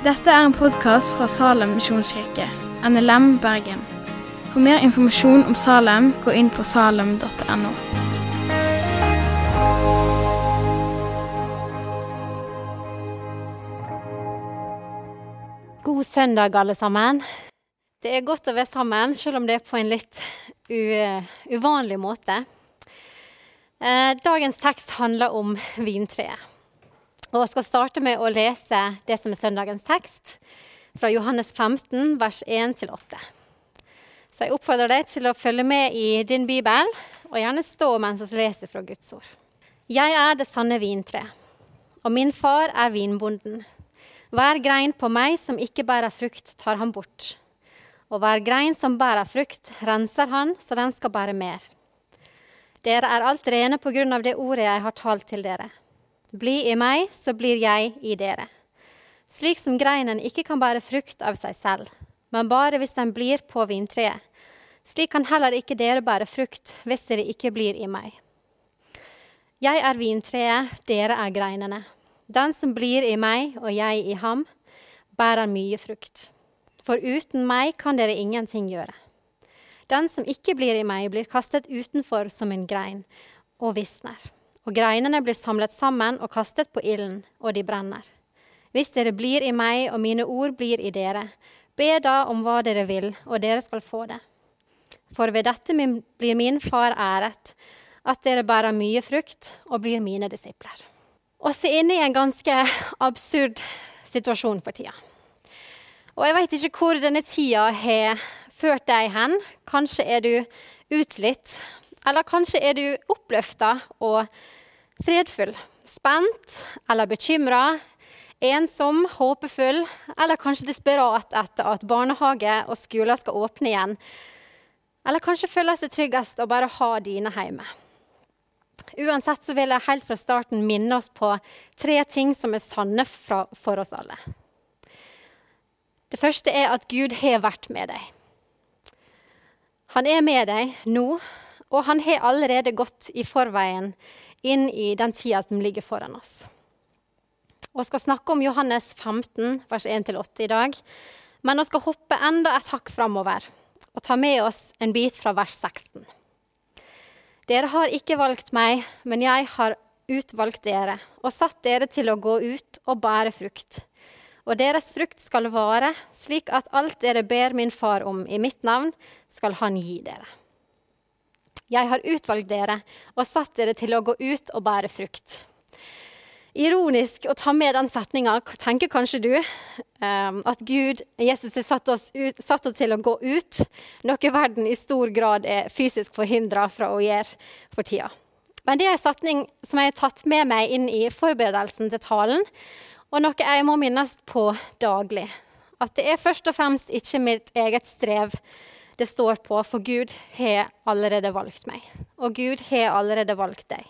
Dette er en podkast fra Salem misjonskirke, NLM Bergen. For mer informasjon om Salem, gå inn på salem.no. God søndag, alle sammen. Det er godt å være sammen, selv om det er på en litt uvanlig måte. Eh, dagens tekst handler om vintreet. Og jeg skal starte med å lese det som er søndagens tekst, fra Johannes 15, vers 1-8. Så jeg oppfordrer deg til å følge med i din bibel, og gjerne stå mens vi leser fra Guds ord. Jeg er det sanne vintre, og min far er vinbonden. Hver grein på meg som ikke bærer frukt, tar han bort. Og hver grein som bærer frukt, renser han, så den skal bære mer. Dere er alt rene på grunn av det ordet jeg har talt til dere. Bli i meg, så blir jeg i dere. Slik som greinen ikke kan bære frukt av seg selv, men bare hvis den blir på vintreet. Slik kan heller ikke dere bære frukt hvis dere ikke blir i meg. Jeg er vintreet, dere er greinene. Den som blir i meg og jeg i ham, bærer mye frukt. For uten meg kan dere ingenting gjøre. Den som ikke blir i meg, blir kastet utenfor som en grein og visner og greinene blir samlet sammen og kastet på ilden, og de brenner. Hvis dere blir i meg, og mine ord blir i dere, be da om hva dere vil, og dere skal få det. For ved dette blir min far æret, at dere bærer mye frukt og blir mine disipler. Og er inne i en ganske absurd situasjon for tida. Og jeg veit ikke hvor denne tida har ført deg hen. Kanskje er du utslitt eller kanskje er du oppløfta og fredfull, spent eller bekymra, ensom, håpefull, eller kanskje desperat etter at barnehage og skoler skal åpne igjen. Eller kanskje føles det tryggest å bare ha dine hjemme. Uansett så vil jeg helt fra starten minne oss på tre ting som er sanne for oss alle. Det første er at Gud har vært med deg. Han er med deg nå og han har allerede gått i forveien inn i den tida som ligger foran oss. Vi skal snakke om Johannes 15, vers 1-8 i dag. Men vi skal hoppe enda et hakk framover og ta med oss en bit fra vers 16. Dere har ikke valgt meg, men jeg har utvalgt dere og satt dere til å gå ut og bære frukt. Og deres frukt skal vare, slik at alt dere ber min far om i mitt navn, skal han gi dere. Jeg har utvalgt dere og satt dere til å gå ut og bære frukt. Ironisk å ta med den setninga, tenker kanskje du, um, at Gud, Jesus, har satt oss, ut, satt oss til å gå ut, noe verden i stor grad er fysisk forhindra fra å gjøre for tida. Men det er en setning som jeg har tatt med meg inn i forberedelsen til talen, og noe jeg må minnes på daglig. At det er først og fremst ikke mitt eget strev det står på, for Gud har allerede valgt meg. Og Gud har allerede valgt deg.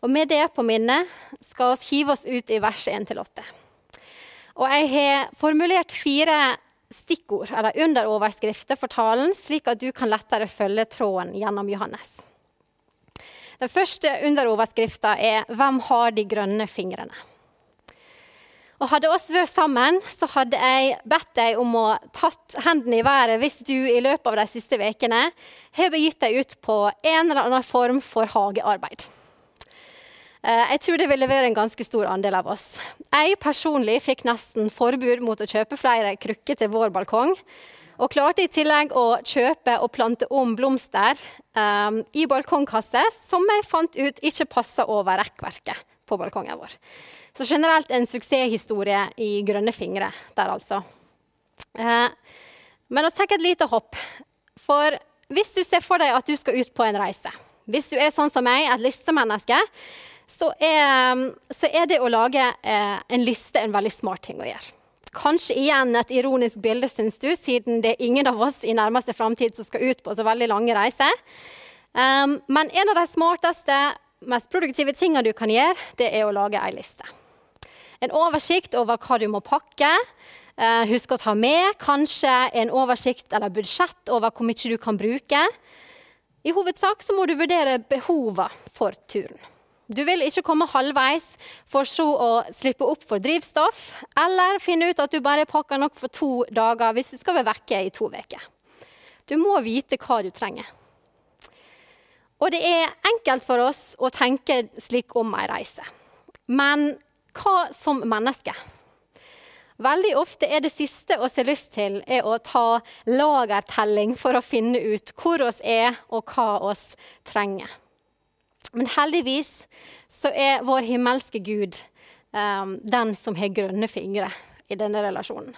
Og med det på minnet skal vi hive oss ut i vers 1-8. Og jeg har formulert fire stikkord, eller underoverskrifter for talen, slik at du kan lettere følge tråden gjennom Johannes. Den første underoverskrifta er 'Hvem har de grønne fingrene'? Og Hadde oss vært sammen, så hadde jeg bedt deg om å tatt hendene i været hvis du i løpet av de siste ukene har begitt deg ut på en eller annen form for hagearbeid. Eh, jeg tror det ville være en ganske stor andel av oss. Jeg personlig fikk nesten forbud mot å kjøpe flere krukker til vår balkong. Og klarte i tillegg å kjøpe og plante om blomster um, i balkongkasse som jeg fant ut ikke passa over rekkverket på balkongen vår. Så generelt en suksesshistorie i grønne fingre der, altså. Eh, men å tenke et lite hopp. For hvis du ser for deg at du skal ut på en reise, hvis du er sånn som meg, et listemenneske, så er, så er det å lage eh, en liste en veldig smart ting å gjøre. Kanskje igjen et ironisk bilde, syns du, siden det er ingen av oss i nærmeste framtid som skal ut på så veldig lange reiser. Um, men en av de smarteste, mest produktive tingene du kan gjøre, det er å lage ei liste. En oversikt over hva du må pakke. Eh, husk å ta med kanskje en oversikt eller budsjett over hvor mye du kan bruke. I hovedsak så må du vurdere behovene for turen. Du vil ikke komme halvveis for så å slippe opp for drivstoff, eller finne ut at du bare pakker nok for to dager hvis du skal være vekke i to uker. Du må vite hva du trenger. Og det er enkelt for oss å tenke slik om ei reise. Men hva som menneske? Veldig ofte er det siste vi har lyst til, er å ta lagertelling for å finne ut hvor oss er og hva oss trenger. Men heldigvis så er vår himmelske Gud um, den som har grønne fingre i denne relasjonen.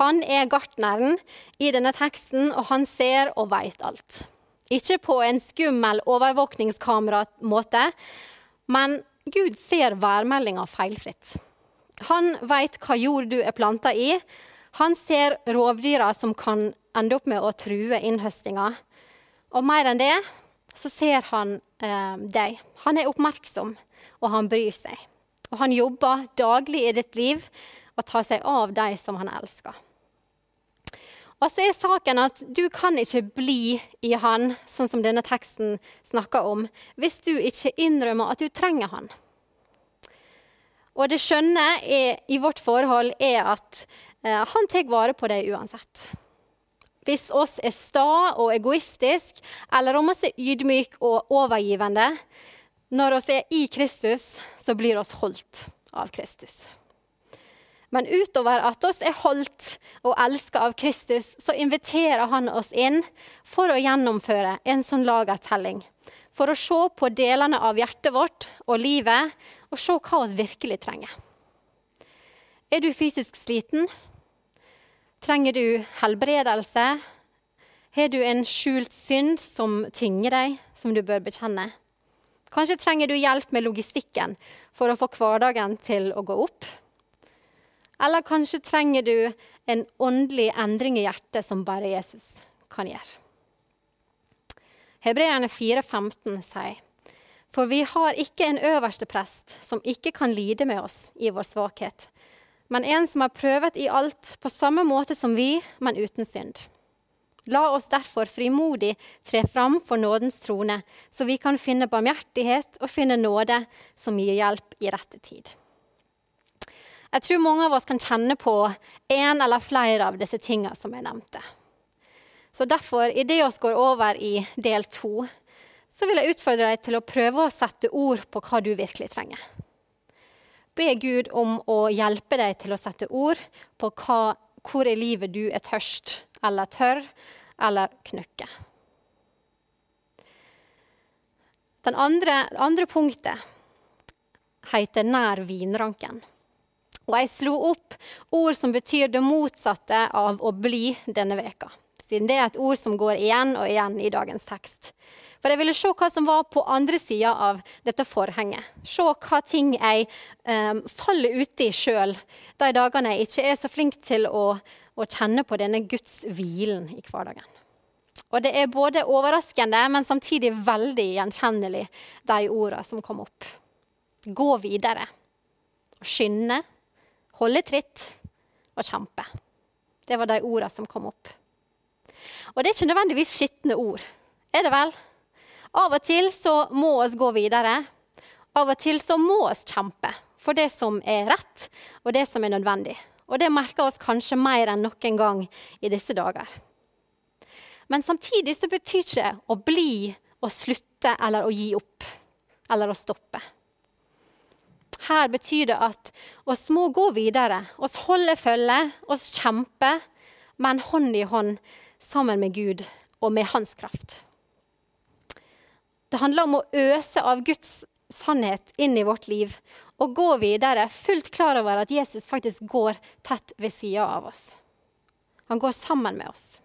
Han er gartneren i denne teksten, og han ser og veit alt. Ikke på en skummel overvåkningskameramåte, men Gud ser værmeldinga feilfritt. Han veit hva jord du er planta i. Han ser rovdyra som kan ende opp med å true innhøstinga. Og mer enn det, så ser han eh, deg. Han er oppmerksom, og han bryr seg. Og han jobber daglig i ditt liv og tar seg av de som han elsker. Og så er saken at Du kan ikke bli i han, sånn som denne teksten snakker om, hvis du ikke innrømmer at du trenger han. Og det skjønne er, i vårt forhold er at eh, han tar vare på deg uansett. Hvis oss er sta og egoistisk, eller om oss er ydmyk og overgivende, når oss er i Kristus, så blir oss holdt av Kristus. Men utover at oss er holdt og elska av Kristus, så inviterer han oss inn for å gjennomføre en sånn lagertelling. For å se på delene av hjertet vårt og livet, og se hva vi virkelig trenger. Er du fysisk sliten? Trenger du helbredelse? Har du en skjult synd som tynger deg, som du bør bekjenne? Kanskje trenger du hjelp med logistikken for å få hverdagen til å gå opp? Eller kanskje trenger du en åndelig endring i hjertet som bare Jesus kan gjøre? Hebreerne 4,15 sier for vi har ikke en øverste prest som ikke kan lide med oss i vår svakhet, men en som har prøvet i alt på samme måte som vi, men uten synd. La oss derfor frimodig tre fram for nådens trone, så vi kan finne barmhjertighet og finne nåde som gir hjelp i rette tid. Jeg tror mange av oss kan kjenne på en eller flere av disse tingene som jeg nevnte. Så derfor, idet vi går over i del to, så vil jeg utfordre deg til å prøve å sette ord på hva du virkelig trenger. Be Gud om å hjelpe deg til å sette ord på hva, hvor i livet du er tørst eller tørr eller knøkke. Den andre, andre punktet heter 'nær vinranken'. Og jeg slo opp ord som betyr det motsatte av å bli denne veka. Siden det er et ord som går igjen og igjen i dagens tekst. For jeg ville se hva som var på andre sida av dette forhenget. Se hva ting jeg um, faller uti sjøl de dagene jeg ikke er så flink til å, å kjenne på denne Guds hvilen i hverdagen. Og det er både overraskende, men samtidig veldig gjenkjennelig, de ordene som kom opp. Gå videre. Skynde. Holde tritt. Og kjempe. Det var de ordene som kom opp. Og det er ikke nødvendigvis skitne ord. Er det vel? Av og til så må vi gå videre. Av og til så må vi kjempe for det som er rett, og det som er nødvendig. Og det merker oss kanskje mer enn noen gang i disse dager. Men samtidig så betyr ikke å bli å slutte eller å gi opp eller å stoppe. Her betyr det at oss må gå videre, oss holde følge, oss kjempe, men hånd i hånd sammen med Gud og med Hans kraft. Det handler om å øse av Guds sannhet inn i vårt liv og gå videre fullt klar over at Jesus faktisk går tett ved sida av oss. Han går sammen med oss.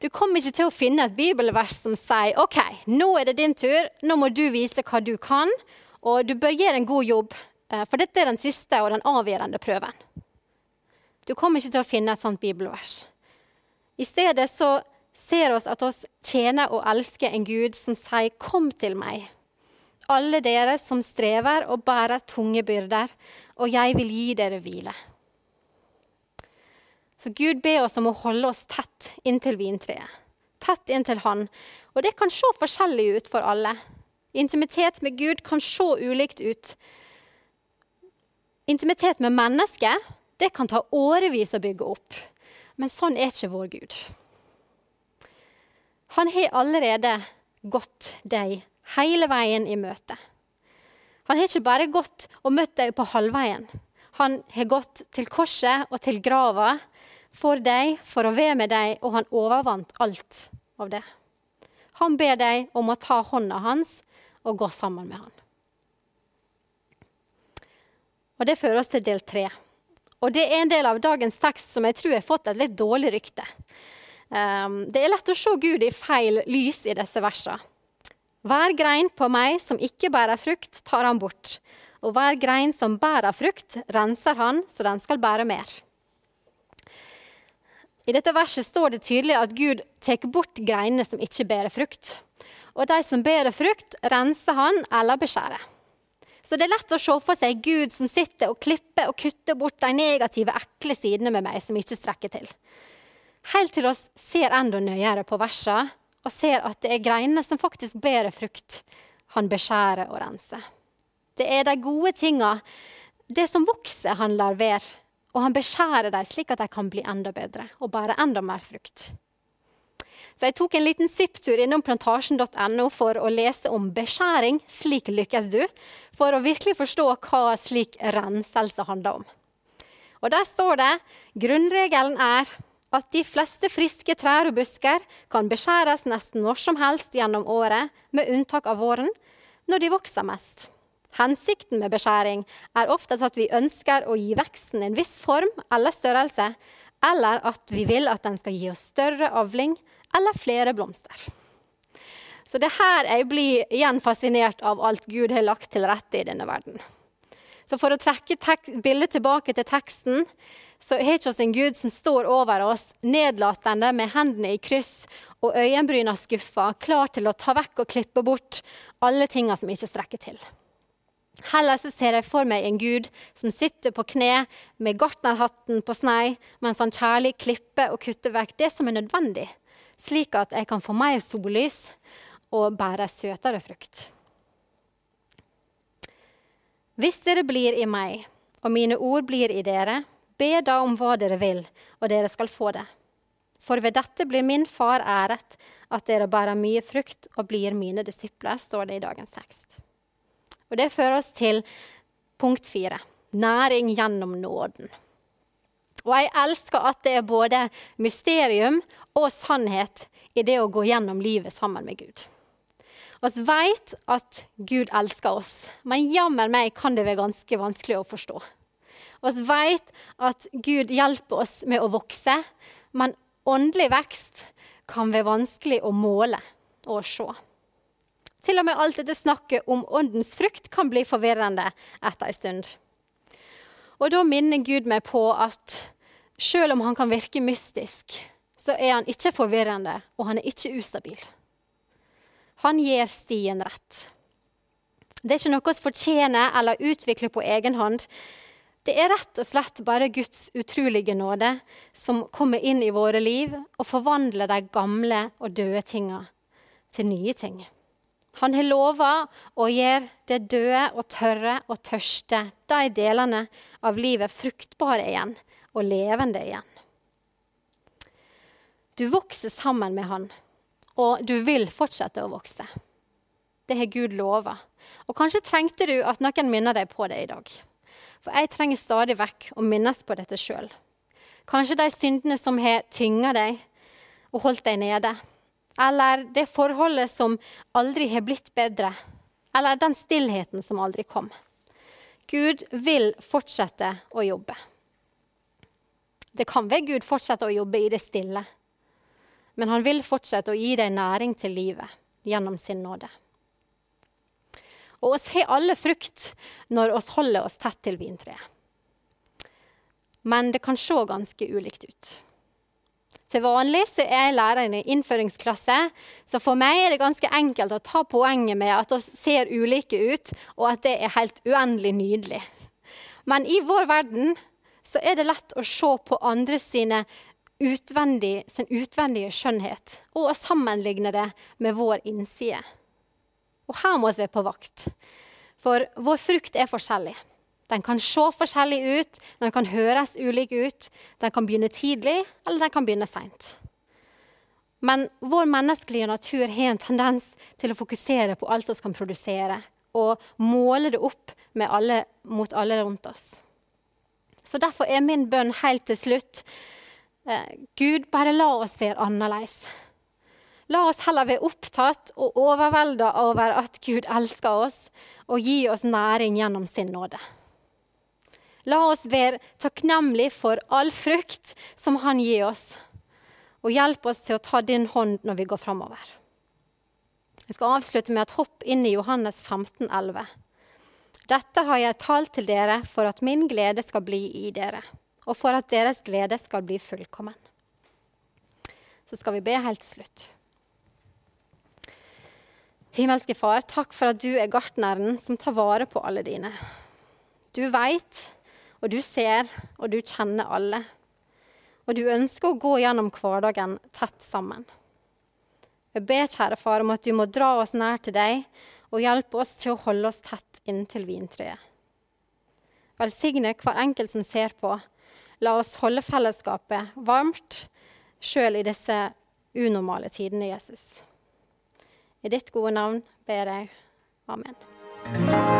Du kommer ikke til å finne et bibelvers som sier OK, nå er det din tur, nå må du vise hva du kan, og du bør gjøre en god jobb, eh, for dette er den siste og den avgjørende prøven. Du kommer ikke til å finne et sånt bibelvers. I stedet så ser oss at oss tjener og elsker en Gud som sier 'Kom til meg', alle dere som strever og bærer tunge byrder, og jeg vil gi dere hvile. Så Gud ber oss om å holde oss tett inntil vintreet. Tett inntil Han. Og det kan se forskjellig ut for alle. Intimitet med Gud kan se ulikt ut. Intimitet med mennesker det kan ta årevis å bygge opp. Men sånn er ikke vår Gud. Han har allerede gått deg hele veien i møte. Han har ikke bare gått og møtt deg på halvveien. Han har gått til korset og til grava for deg, for å være med deg, og han overvant alt av det. Han ber deg om å ta hånda hans og gå sammen med han. Og Det fører oss til del tre. Og Det er en del av dagens tekst som jeg tror har fått et litt dårlig rykte. Um, det er lett å se Gud i feil lys i disse versene. Hver grein på meg som ikke bærer frukt, tar han bort. Og hver grein som bærer frukt, renser han, så den skal bære mer. I dette verset står det tydelig at Gud tar bort greinene som ikke bærer frukt. Og de som bærer frukt, renser han eller beskjærer. Så det er lett å se for seg Gud som sitter og klipper og kutter bort de negative, ekle sidene med meg som ikke strekker til. Helt til oss ser enda nøyere på versene og ser at det er greinene som faktisk bærer frukt, han beskjærer og renser. Det er de gode tinga, det som vokser, han lar være. Og han beskjærer dem slik at de kan bli enda bedre og bære enda mer frukt. Så jeg tok en liten sipptur innom plantasjen.no for å lese om beskjæring. Slik lykkes du. For å virkelig forstå hva slik renselse handler om. Og Der står det grunnregelen er at de fleste friske trær og busker kan beskjæres nesten når som helst gjennom året, med unntak av våren, når de vokser mest. Hensikten med beskjæring er ofte at vi ønsker å gi veksten en viss form eller størrelse, eller at vi vil at den skal gi oss større avling eller flere blomster. Så det her jeg blir igjen fascinert av alt Gud har lagt til rette i denne verden. Så for å trekke bildet tilbake til teksten, så har ikke oss en Gud som står over oss nedlatende med hendene i kryss og øyenbryna skuffa, klar til å ta vekk og klippe bort alle tinga som ikke strekker til. Heller så ser jeg for meg en gud som sitter på kne med gartnerhatten på snei, mens han kjærlig klipper og kutter vekk det som er nødvendig, slik at jeg kan få mer sollys og bære søtere frukt. Hvis dere blir i meg, og mine ord blir i dere, be da om hva dere vil, og dere skal få det. For ved dette blir min far æret, at dere bærer mye frukt og blir mine disipler, står det i dagens tekst. Og Det fører oss til punkt fire næring gjennom nåden. Og jeg elsker at det er både mysterium og sannhet i det å gå gjennom livet sammen med Gud. Vi vet at Gud elsker oss, men jammen meg kan det være ganske vanskelig å forstå. Vi vet at Gud hjelper oss med å vokse, men åndelig vekst kan være vanskelig å måle og se. Til og med alt dette snakket om åndens frukt kan bli forvirrende etter en stund. Og da minner Gud meg på at selv om han kan virke mystisk, så er han ikke forvirrende, og han er ikke ustabil. Han gir stien rett. Det er ikke noe å fortjene eller utvikle på egen hånd. Det er rett og slett bare Guds utrolige nåde som kommer inn i våre liv og forvandler de gamle og døde tinga til nye ting. Han har lova å gjøre det døde og tørre og tørste, de delene av livet, fruktbare igjen og levende igjen. Du vokser sammen med han, og du vil fortsette å vokse. Det har Gud lova. Og kanskje trengte du at noen minner deg på det i dag. For jeg trenger stadig vekk å minnes på dette sjøl. Kanskje de syndene som har tynga deg og holdt deg nede eller det forholdet som aldri har blitt bedre, eller den stillheten som aldri kom. Gud vil fortsette å jobbe. Det kan være Gud fortsetter å jobbe i det stille, men han vil fortsette å gi deg næring til livet gjennom sin nåde. Og oss har alle frukt når oss holder oss tett til vintreet. Men det kan se ganske ulikt ut. Til vanlig så er jeg lærer i innføringsklasse, så for meg er det ganske enkelt å ta poenget med at vi ser ulike ut, og at det er helt uendelig nydelig. Men i vår verden så er det lett å se på andre sine utvendig, sin utvendige skjønnhet og å sammenligne det med vår innside. Og her må vi være på vakt. For vår frukt er forskjellig. Den kan se forskjellig ut, den kan høres ulik ut. Den kan begynne tidlig, eller den kan begynne seint. Men vår menneskelige natur har en tendens til å fokusere på alt vi kan produsere, og måle det opp alle, mot alle rundt oss. Så Derfor er min bønn helt til slutt eh, Gud, bare la oss være annerledes. La oss heller være opptatt og overvelda over at Gud elsker oss og gir oss næring gjennom sin nåde. La oss være takknemlige for all frukt som Han gir oss, og hjelp oss til å ta din hånd når vi går framover. Jeg skal avslutte med et hopp inn i Johannes 15, 11. Dette har jeg talt til dere for at min glede skal bli i dere, og for at deres glede skal bli fullkommen. Så skal vi be helt til slutt. Himmelske Far, takk for at du er gartneren som tar vare på alle dine. Du veit, og du ser, og du kjenner alle. Og du ønsker å gå gjennom hverdagen tett sammen. Jeg ber, kjære far, om at du må dra oss nær til deg og hjelpe oss til å holde oss tett inntil vintreet. Velsigne hver enkelt som ser på. La oss holde fellesskapet varmt sjøl i disse unormale tidene, Jesus. I ditt gode navn ber jeg. Amen.